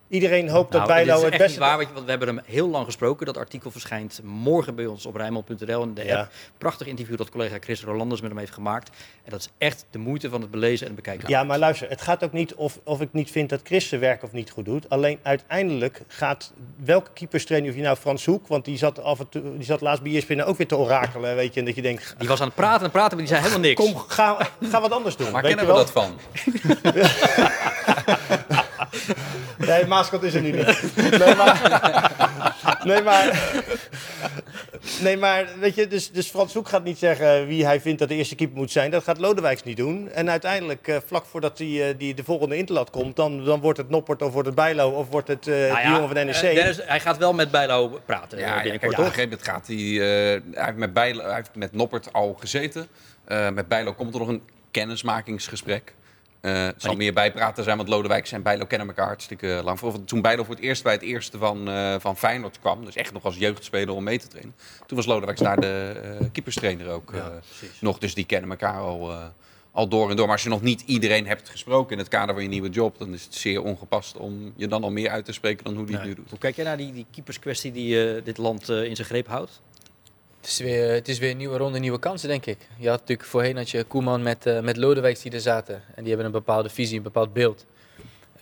C: Iedereen hoopt dat nou, Bijlo het beste...
B: waar, want we hebben hem heel lang gesproken. Dat artikel verschijnt morgen bij ons op Rijnmond.nl en de app. Prachtig interview dat collega Chris Rolanders met hem heeft gemaakt. En dat is echt de moeite van het belezen en bekijken.
C: Ja, maar luister, het gaat ook niet of, of ik niet vind dat Chris zijn werk of niet goed doet. Alleen uiteindelijk gaat welke keeperstrainer, of je nou Frans Hoek, want die zat, af en toe, die zat laatst bij ESPN ook weer te orakelen, weet je. En dat je denkt...
B: Die was aan het praten en praten, maar die zei helemaal niks.
C: Kom, ga, ga wat anders doen.
E: Waar kennen we dat van?
C: Nee, Maaskant is er nu niet. Nee, maar... Nee, maar... Nee, maar weet je, dus, dus Frans Hoek gaat niet zeggen wie hij vindt dat de eerste keeper moet zijn. Dat gaat Lodewijks niet doen. En uiteindelijk, uh, vlak voordat die, uh, die de volgende interlat komt, dan, dan wordt het Noppert of wordt het Bijlo of wordt het uh, nou ja, jongen van NEC. Dennis,
B: hij gaat wel met Bijlo praten.
E: Ja, ja op een gegeven moment gaat hij... hij, heeft met Bijlo, hij heeft met Noppert al gezeten. met Bijlo komt er nog een kennismakingsgesprek. Uh, het zal meer bijpraten zijn, want Lodewijk en Bijlo kennen elkaar hartstikke lang. Toen Bijlo voor het eerst bij het eerste van, uh, van Feyenoord kwam, dus echt nog als jeugdspeler om mee te trainen. Toen was Lodewijk daar de uh, keeperstrainer ook nog, dus die kennen elkaar al, al door en door. Maar als je nog niet iedereen hebt gesproken in het kader van je nieuwe job, dan is het zeer ongepast om je dan al meer uit te spreken dan hoe die het nu doet.
B: Hoe kijk jij naar die, die keeperskwestie die dit land in zijn greep houdt?
D: Het is, weer, het is weer een nieuwe ronde, nieuwe kansen, denk ik. Je had natuurlijk voorheen had je Koeman met, uh, met Lodewijk die er zaten. En die hebben een bepaalde visie, een bepaald beeld.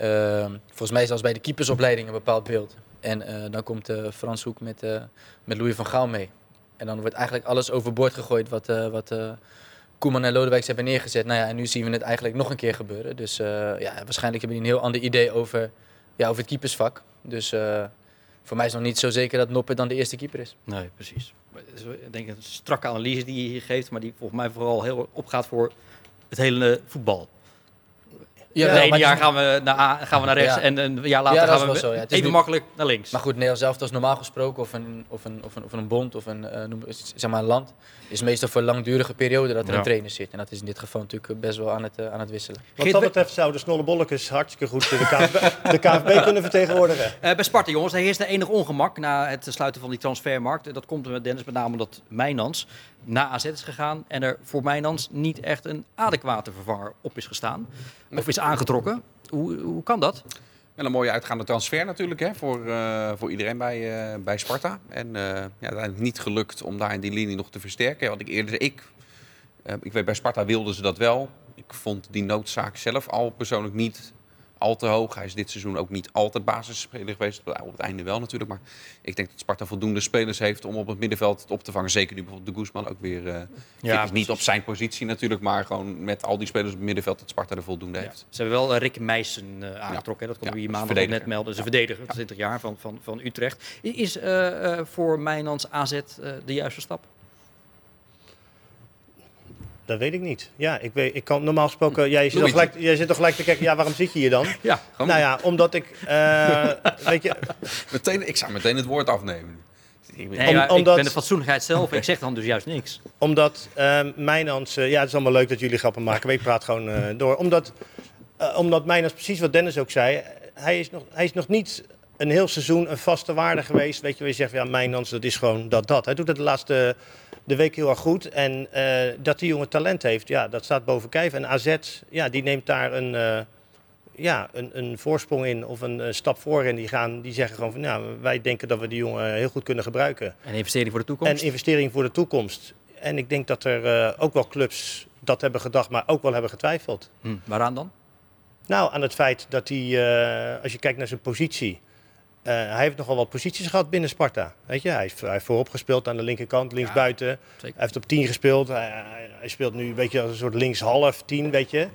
D: Uh, volgens mij zelfs bij de keepersopleiding een bepaald beeld. En uh, dan komt uh, Frans Hoek met, met Louis van Gaal mee. En dan wordt eigenlijk alles overboord gegooid wat, wat Koeman en Lodewijk hebben neergezet. Nou ja, en nu zien we het eigenlijk nog een keer gebeuren. Dus ja, waarschijnlijk hebben die een heel ander idee over, ja, over het keepersvak. Dus voor mij is het nog niet zo zeker dat Noppen dan de eerste keeper is.
B: Nee, precies ik denk een strakke analyse die je hier geeft, maar die volgens mij vooral heel opgaat voor het hele voetbal. Ja, het ene jaar gaan we naar, gaan we naar rechts en een jaar later gaan we zo, even makkelijk naar links.
D: Maar goed, Nederland zelf als normaal gesproken, of een, of een, of een, of een bond of een, uh, zeg maar een land, is meestal voor een langdurige periode dat er een trainer zit. En dat is in dit geval natuurlijk best wel aan het, uh, aan het wisselen.
C: Wat dat betreft zouden Snolle Bollekes hartstikke goed de KVB, de KVB kunnen vertegenwoordigen.
B: Uh, bij Sparta jongens, daar heerst er enig ongemak na het sluiten van die transfermarkt. Dat komt met Dennis met name omdat Mijnans na AZ is gegaan en er voor Mijnans niet echt een adequate vervanger op is gestaan. Of is aangetrokken. Hoe, hoe kan dat?
E: Een mooie uitgaande transfer natuurlijk hè, voor, uh, voor iedereen bij, uh, bij Sparta. En uh, ja, uiteindelijk niet gelukt om daar in die linie nog te versterken. Wat ik eerder ik, ik weet bij Sparta wilden ze dat wel. Ik vond die noodzaak zelf al persoonlijk niet al te hoog. Hij is dit seizoen ook niet altijd basisspeler geweest. Op het einde wel natuurlijk. Maar ik denk dat Sparta voldoende spelers heeft om op het middenveld het op te vangen. Zeker nu bijvoorbeeld de Guzman ook weer. Uh, ja, niet op zijn positie natuurlijk. Maar gewoon met al die spelers op het middenveld dat Sparta er voldoende heeft.
B: Ze hebben wel uh, Rick Meijsen uh, aangetrokken. Ja. Dat kon ja, hier maandag net melden. Ze verdediger, 20 jaar van, van, van Utrecht. Is voor Mijnans AZ de juiste stap?
C: Dat weet ik niet. Ja, ik, weet, ik kan normaal gesproken. Jij zit, toch gelijk, jij zit toch gelijk te kijken. Ja, waarom zit je hier dan?
B: Ja,
C: gewoon. Nou ja, omdat ik. Uh, weet je.
E: Meteen, ik zou meteen het woord afnemen.
B: Nee, Om, omdat, ik ben de fatsoenlijkheid zelf. ik zeg dan dus juist niks.
C: Omdat uh, Mijnans. Uh, ja, het is allemaal leuk dat jullie grappen maken. Maar ik praat gewoon uh, door. Omdat, uh, omdat Mijnans, precies wat Dennis ook zei. Hij is nog, hij is nog niet een heel seizoen een vaste waarde geweest. Weet je, waar je zegt, ja, Mijnans, dat is gewoon dat, dat. Hij doet het de laatste de week heel erg goed. En uh, dat die jongen talent heeft, ja, dat staat boven kijf. En AZ, ja, die neemt daar een, uh, ja, een, een voorsprong in of een, stap voor en die gaan, die zeggen gewoon van nou, wij denken dat we die jongen heel goed kunnen gebruiken.
B: En investering voor de toekomst?
C: En investering voor de toekomst. En ik denk dat er uh, ook wel clubs dat hebben gedacht, maar ook wel hebben getwijfeld.
B: Hm, waaraan dan?
C: Nou, aan het feit dat hij, als je kijkt naar zijn positie, uh, hij heeft nogal wat posities gehad binnen Sparta. Weet je, hij heeft, hij heeft voorop gespeeld aan de linkerkant, linksbuiten. Ja, hij heeft op 10 gespeeld. Hij, hij, speelt nu een beetje als een soort linkshalf 10, weet je.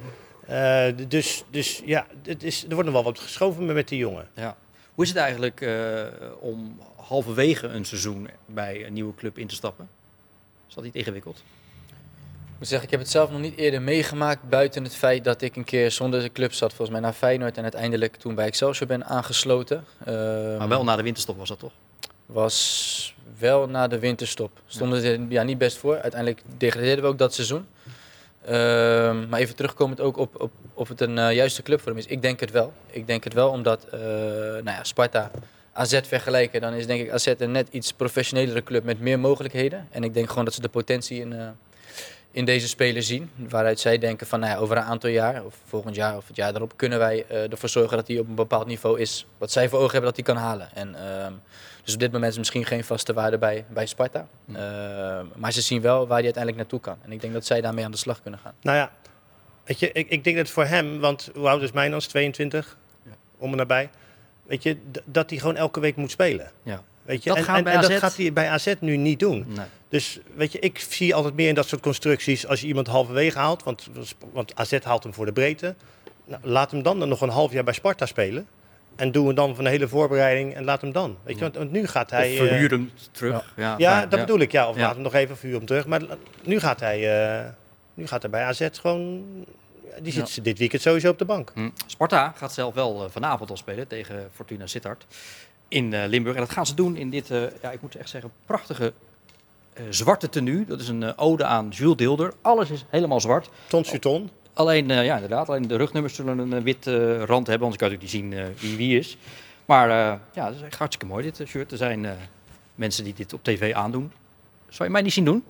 C: Uh, dus, dus ja, het is, er wordt nog wel wat geschoven met die jongen.
B: Ja. Hoe is het eigenlijk uh, om halverwege een seizoen bij een nieuwe club in te stappen? Is dat niet ingewikkeld?
D: Ik moet zeggen, ik heb het zelf nog niet eerder meegemaakt. Buiten het feit dat ik een keer zonder de club zat, volgens mij naar Feyenoord. En uiteindelijk toen bij Excelsior ben aangesloten.
B: Uh, maar wel na de winterstop was dat toch?
D: Was wel na de winterstop. Stonden ja. er ja, niet best voor. Uiteindelijk degradeerden we ook dat seizoen. Uh, maar even terugkomend ook op, op of het een uh, juiste club voor hem is. Ik denk het wel. Ik denk het wel omdat uh, nou ja, Sparta AZ vergelijken, dan is denk ik AZ een net iets professionelere club met meer mogelijkheden. En ik denk gewoon dat ze de potentie in, uh, in deze spelers zien. Waaruit zij denken van nou ja, over een aantal jaar, of volgend jaar of het jaar daarop, kunnen wij uh, ervoor zorgen dat hij op een bepaald niveau is. Wat zij voor ogen hebben dat hij kan halen. En, uh, dus op dit moment is misschien geen vaste waarde bij, bij Sparta. Uh, maar ze zien wel waar hij uiteindelijk naartoe kan. En ik denk dat zij daarmee aan de slag kunnen gaan.
C: Nou ja, weet je, ik, ik denk dat voor hem, want hoe oud is Mijnans? 22? Ja. Om en nabij. Weet je, dat hij gewoon elke week moet spelen.
B: Ja.
C: Weet je? Dat en, en, en dat gaat hij bij AZ nu niet doen. Nee. Dus weet je, ik zie altijd meer in dat soort constructies als je iemand halverwege haalt. Want, want AZ haalt hem voor de breedte. Nou, laat hem dan, dan nog een half jaar bij Sparta spelen. En doen we dan van de hele voorbereiding en laat hem dan. Weet je, want, want nu gaat hij.
B: Of verhuur hem terug.
C: Ja, ja, ja dat bedoel ik. Ja, of laat hem nog even verhuur hem terug. Maar nu gaat hij, uh, nu gaat hij bij AZ gewoon die zit ja. dit weekend sowieso op de bank.
B: Hm. Sparta gaat zelf wel uh, vanavond al spelen tegen Fortuna Sittard in uh, Limburg. En dat gaan ze doen in dit, uh, ja, ik moet echt zeggen, prachtige zwarte tenue. Dat is een ode aan Jules Deelder. Alles is helemaal zwart.
C: Ton Sutton.
B: Alleen, ja, inderdaad, alleen de rugnummers zullen een witte rand hebben, anders kan ik niet zien wie wie is. Maar ja, dat is echt hartstikke mooi dit shirt. Er zijn mensen die dit op tv aandoen. Zou je mij niet zien doen?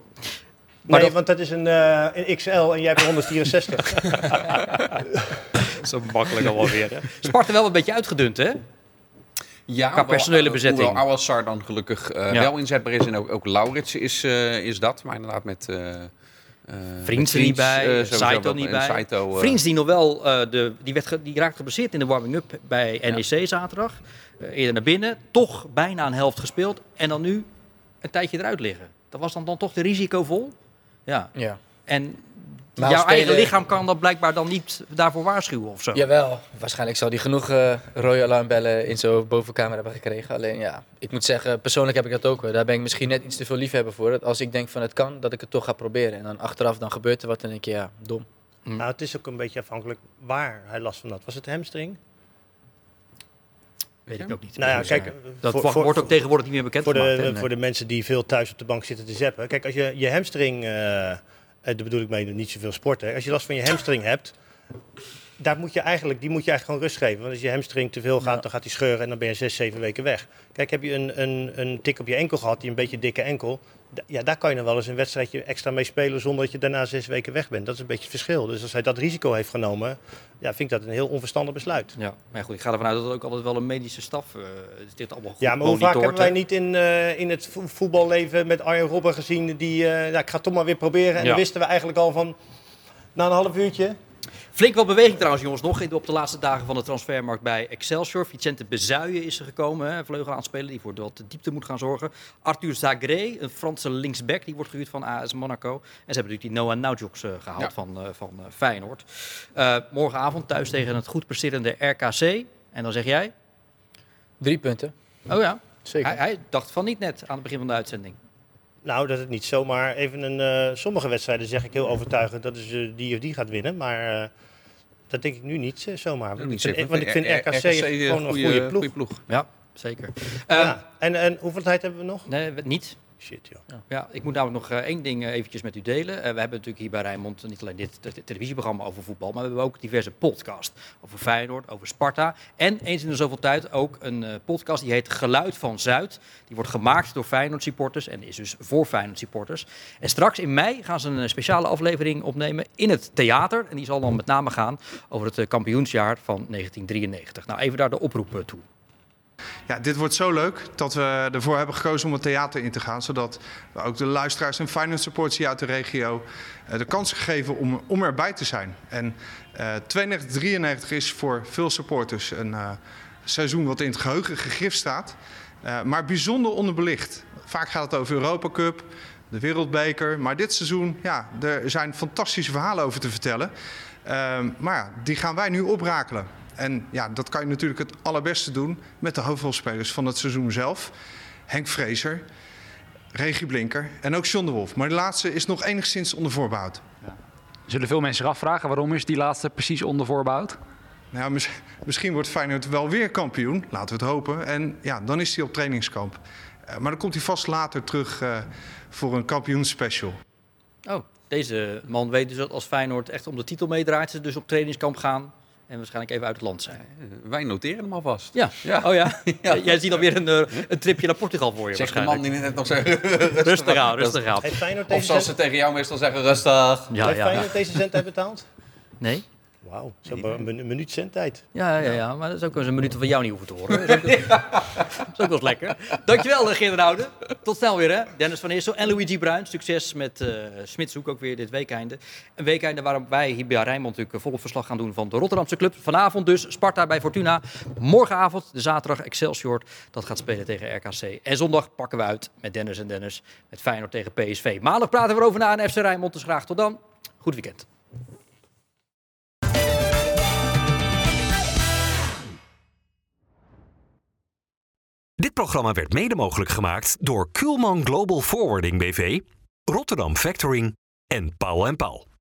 C: Maar nee, want dat is een, uh, een, XL en jij hebt een 164.
B: Zo makkelijk allemaal weer. Hè? Sparta wel een beetje uitgedund, hè? Ja, Qua personele bezetting.
E: Hoewel Awassar dan gelukkig uh, ja. wel inzetbaar is. En ook, ook Laurits is, uh, is dat. Maar inderdaad met... Uh,
B: Vriends er niet bij, Saito niet bij. Saito, Vriends die nog wel, de, die, werd die raakte geblesseerd in de warming-up bij NEC ja. zaterdag. eerder naar binnen, toch bijna een helft gespeeld. En dan nu een tijdje eruit liggen. Dat was dan, dan toch de risicovol? Ja. ja. En maar jouw eigen lichaam kan dat blijkbaar dan niet daarvoor waarschuwen of zo?
D: Jawel, waarschijnlijk zal hij genoeg uh, rode alarmbellen in zo'n bovenkamer hebben gekregen. Alleen ja, ik moet zeggen, persoonlijk heb ik dat ook. Daar ben ik misschien net iets te veel liefhebber voor. Dat als ik denk van het kan, dat ik het toch ga proberen. En dan achteraf dan gebeurt er wat en denk ik, ja, dom.
C: Mm. Nou, het is ook een beetje afhankelijk waar hij last van had. Was het hamstring?
B: Weet ik ook niet.
C: Nou ja, kijk,
B: dat voor, wordt ook tegenwoordig niet meer bekend
C: voor
B: gemaakt,
C: de,
B: nee.
C: Voor de mensen die veel thuis op de bank zitten te zappen. Kijk, als je je hamstring, uh, daar bedoel ik mee niet zoveel sporten. Als je last van je hamstring hebt, daar moet je eigenlijk, die moet je eigenlijk gewoon rust geven. Want als je hamstring te veel gaat, ja. dan gaat die scheuren en dan ben je zes, zeven weken weg. Kijk, heb je een, een, een tik op je enkel gehad, die een beetje dikke enkel. Ja, daar kan je dan wel eens een wedstrijdje extra mee spelen zonder dat je daarna zes weken weg bent. Dat is een beetje het verschil. Dus als hij dat risico heeft genomen, ja, vind ik dat een heel onverstandig besluit.
B: Ja, maar goed, ik ga ervan uit dat er ook altijd wel een medische staf uh, dit allemaal goed
C: Ja, maar hoe vaak hebben wij niet in, uh, in het voetballeven met Arjen Robben gezien die, uh, ja, ik ga het toch maar weer proberen. En ja. dan wisten we eigenlijk al van, na een half uurtje,
B: Flink wat beweging trouwens, jongens, nog op de laatste dagen van de transfermarkt bij Excelsior. Vicente Bezuijen is er gekomen, hè, vleugelaansspeler die voor wat diepte moet gaan zorgen. Arthur Zagré, een Franse linksback, die wordt gehuurd van AS Monaco. En ze hebben natuurlijk die Noah Naudjoks uh, gehaald ja. van, uh, van uh, Feyenoord. morgenavond thuis tegen het goed presterende RKC. En dan zeg jij?
D: Drie punten.
B: Oh ja,
D: zeker.
B: Hij, hij dacht van niet net aan het begin van de uitzending.
C: Nou, dat het niet zomaar even een. Uh, sommige wedstrijden zeg ik heel overtuigend dat is uh, die of die gaat winnen. Maar uh, dat denk ik nu niet zomaar. Want ik vind, want ik vind RKC, RKC gewoon een goede ploeg.
B: ploeg. Ja, zeker.
C: Ja. En, en hoeveel tijd hebben we nog?
B: Nee, niet.
C: Shit, joh.
B: Ja, ja ik moet namelijk nog uh, één ding uh, eventjes met u delen. Uh, we hebben natuurlijk hier bij Rijnmond niet alleen dit, dit, televisieprogramma over voetbal, maar we hebben ook diverse podcasts over Feyenoord, over Sparta. En eens in de zoveel tijd ook een podcast die heet Geluid van Zuid. Die wordt gemaakt door Feyenoord supporters en is dus voor Feyenoord supporters. En straks in mei gaan ze een speciale aflevering opnemen in het theater. En die zal dan met name gaan over het kampioensjaar van 1993. Nou, even daar de oproep toe.
H: Ja, dit wordt zo leuk dat we ervoor hebben gekozen om het theater in te gaan. Zodat we ook de luisteraars en finance supporters hier uit de regio uh, de kans geven om, om erbij te zijn. En uh, 92, 93 is voor veel supporters een uh, seizoen wat in het geheugen gegrift staat. Maar bijzonder onderbelicht. Vaak gaat het over Europa Cup, de Wereldbeker. Maar dit seizoen, ja, er zijn fantastische verhalen over te vertellen. maar ja, die gaan wij nu oprakelen. En ja, dat kan je natuurlijk het allerbeste doen met de hoofdrolspelers van het seizoen zelf. Henk Vrezer, Regie Blinker en ook John de Wolf. Maar de laatste is nog enigszins onder voorbehoud. Ja.
I: Zullen veel mensen zich afvragen waarom is die laatste precies onder voorbehoud?
H: Nou, mis, misschien wordt Feyenoord wel weer kampioen, laten we het hopen. En ja, dan is hij op trainingskamp. Uh, maar dan komt hij vast later terug uh, voor een kampioenspecial.
B: Oh, deze man weet dus dat als Feyenoord echt om de titel meedraait, ze dus op trainingskamp gaan en waarschijnlijk even uit het land zijn.
E: Wij noteren hem alvast.
B: Ja. ja. Oh ja? ja. Jij ziet alweer een, eh, een tripje naar Portugal voor je
E: Zeg de man die net nog zeggen...
B: rustig aan, rustig aan.
E: Of zoals ze tegen jou meestal zeggen, rustig.
C: Ja, Heeft Feyenoord deze cent betaald?
B: Nee.
C: Wauw, zo een, een minuut zendtijd.
B: Ja, ja, ja, maar dat is ook wel eens een minuut van jou niet hoeven te horen. Dat is ook, dat is ook wel eens lekker. Dankjewel, Geert Oude. Tot snel weer, hè. Dennis van Eersel en Luigi Bruin. Succes met uh, Smitshoek ook weer dit weekende. Een weekende waarop wij hier bij Rijnmond natuurlijk volop verslag gaan doen van de Rotterdamse club. Vanavond dus Sparta bij Fortuna. Morgenavond, de zaterdag Excelsior. Dat gaat spelen tegen RKC. En zondag pakken we uit met Dennis en Dennis. Met Feyenoord tegen PSV. Maandag praten we erover na een FC Rijnmond. Dus graag tot dan. Goed weekend.
A: Dit programma werd mede mogelijk gemaakt door Kuhlman Global Forwarding BV, Rotterdam Factoring en Paul Paul.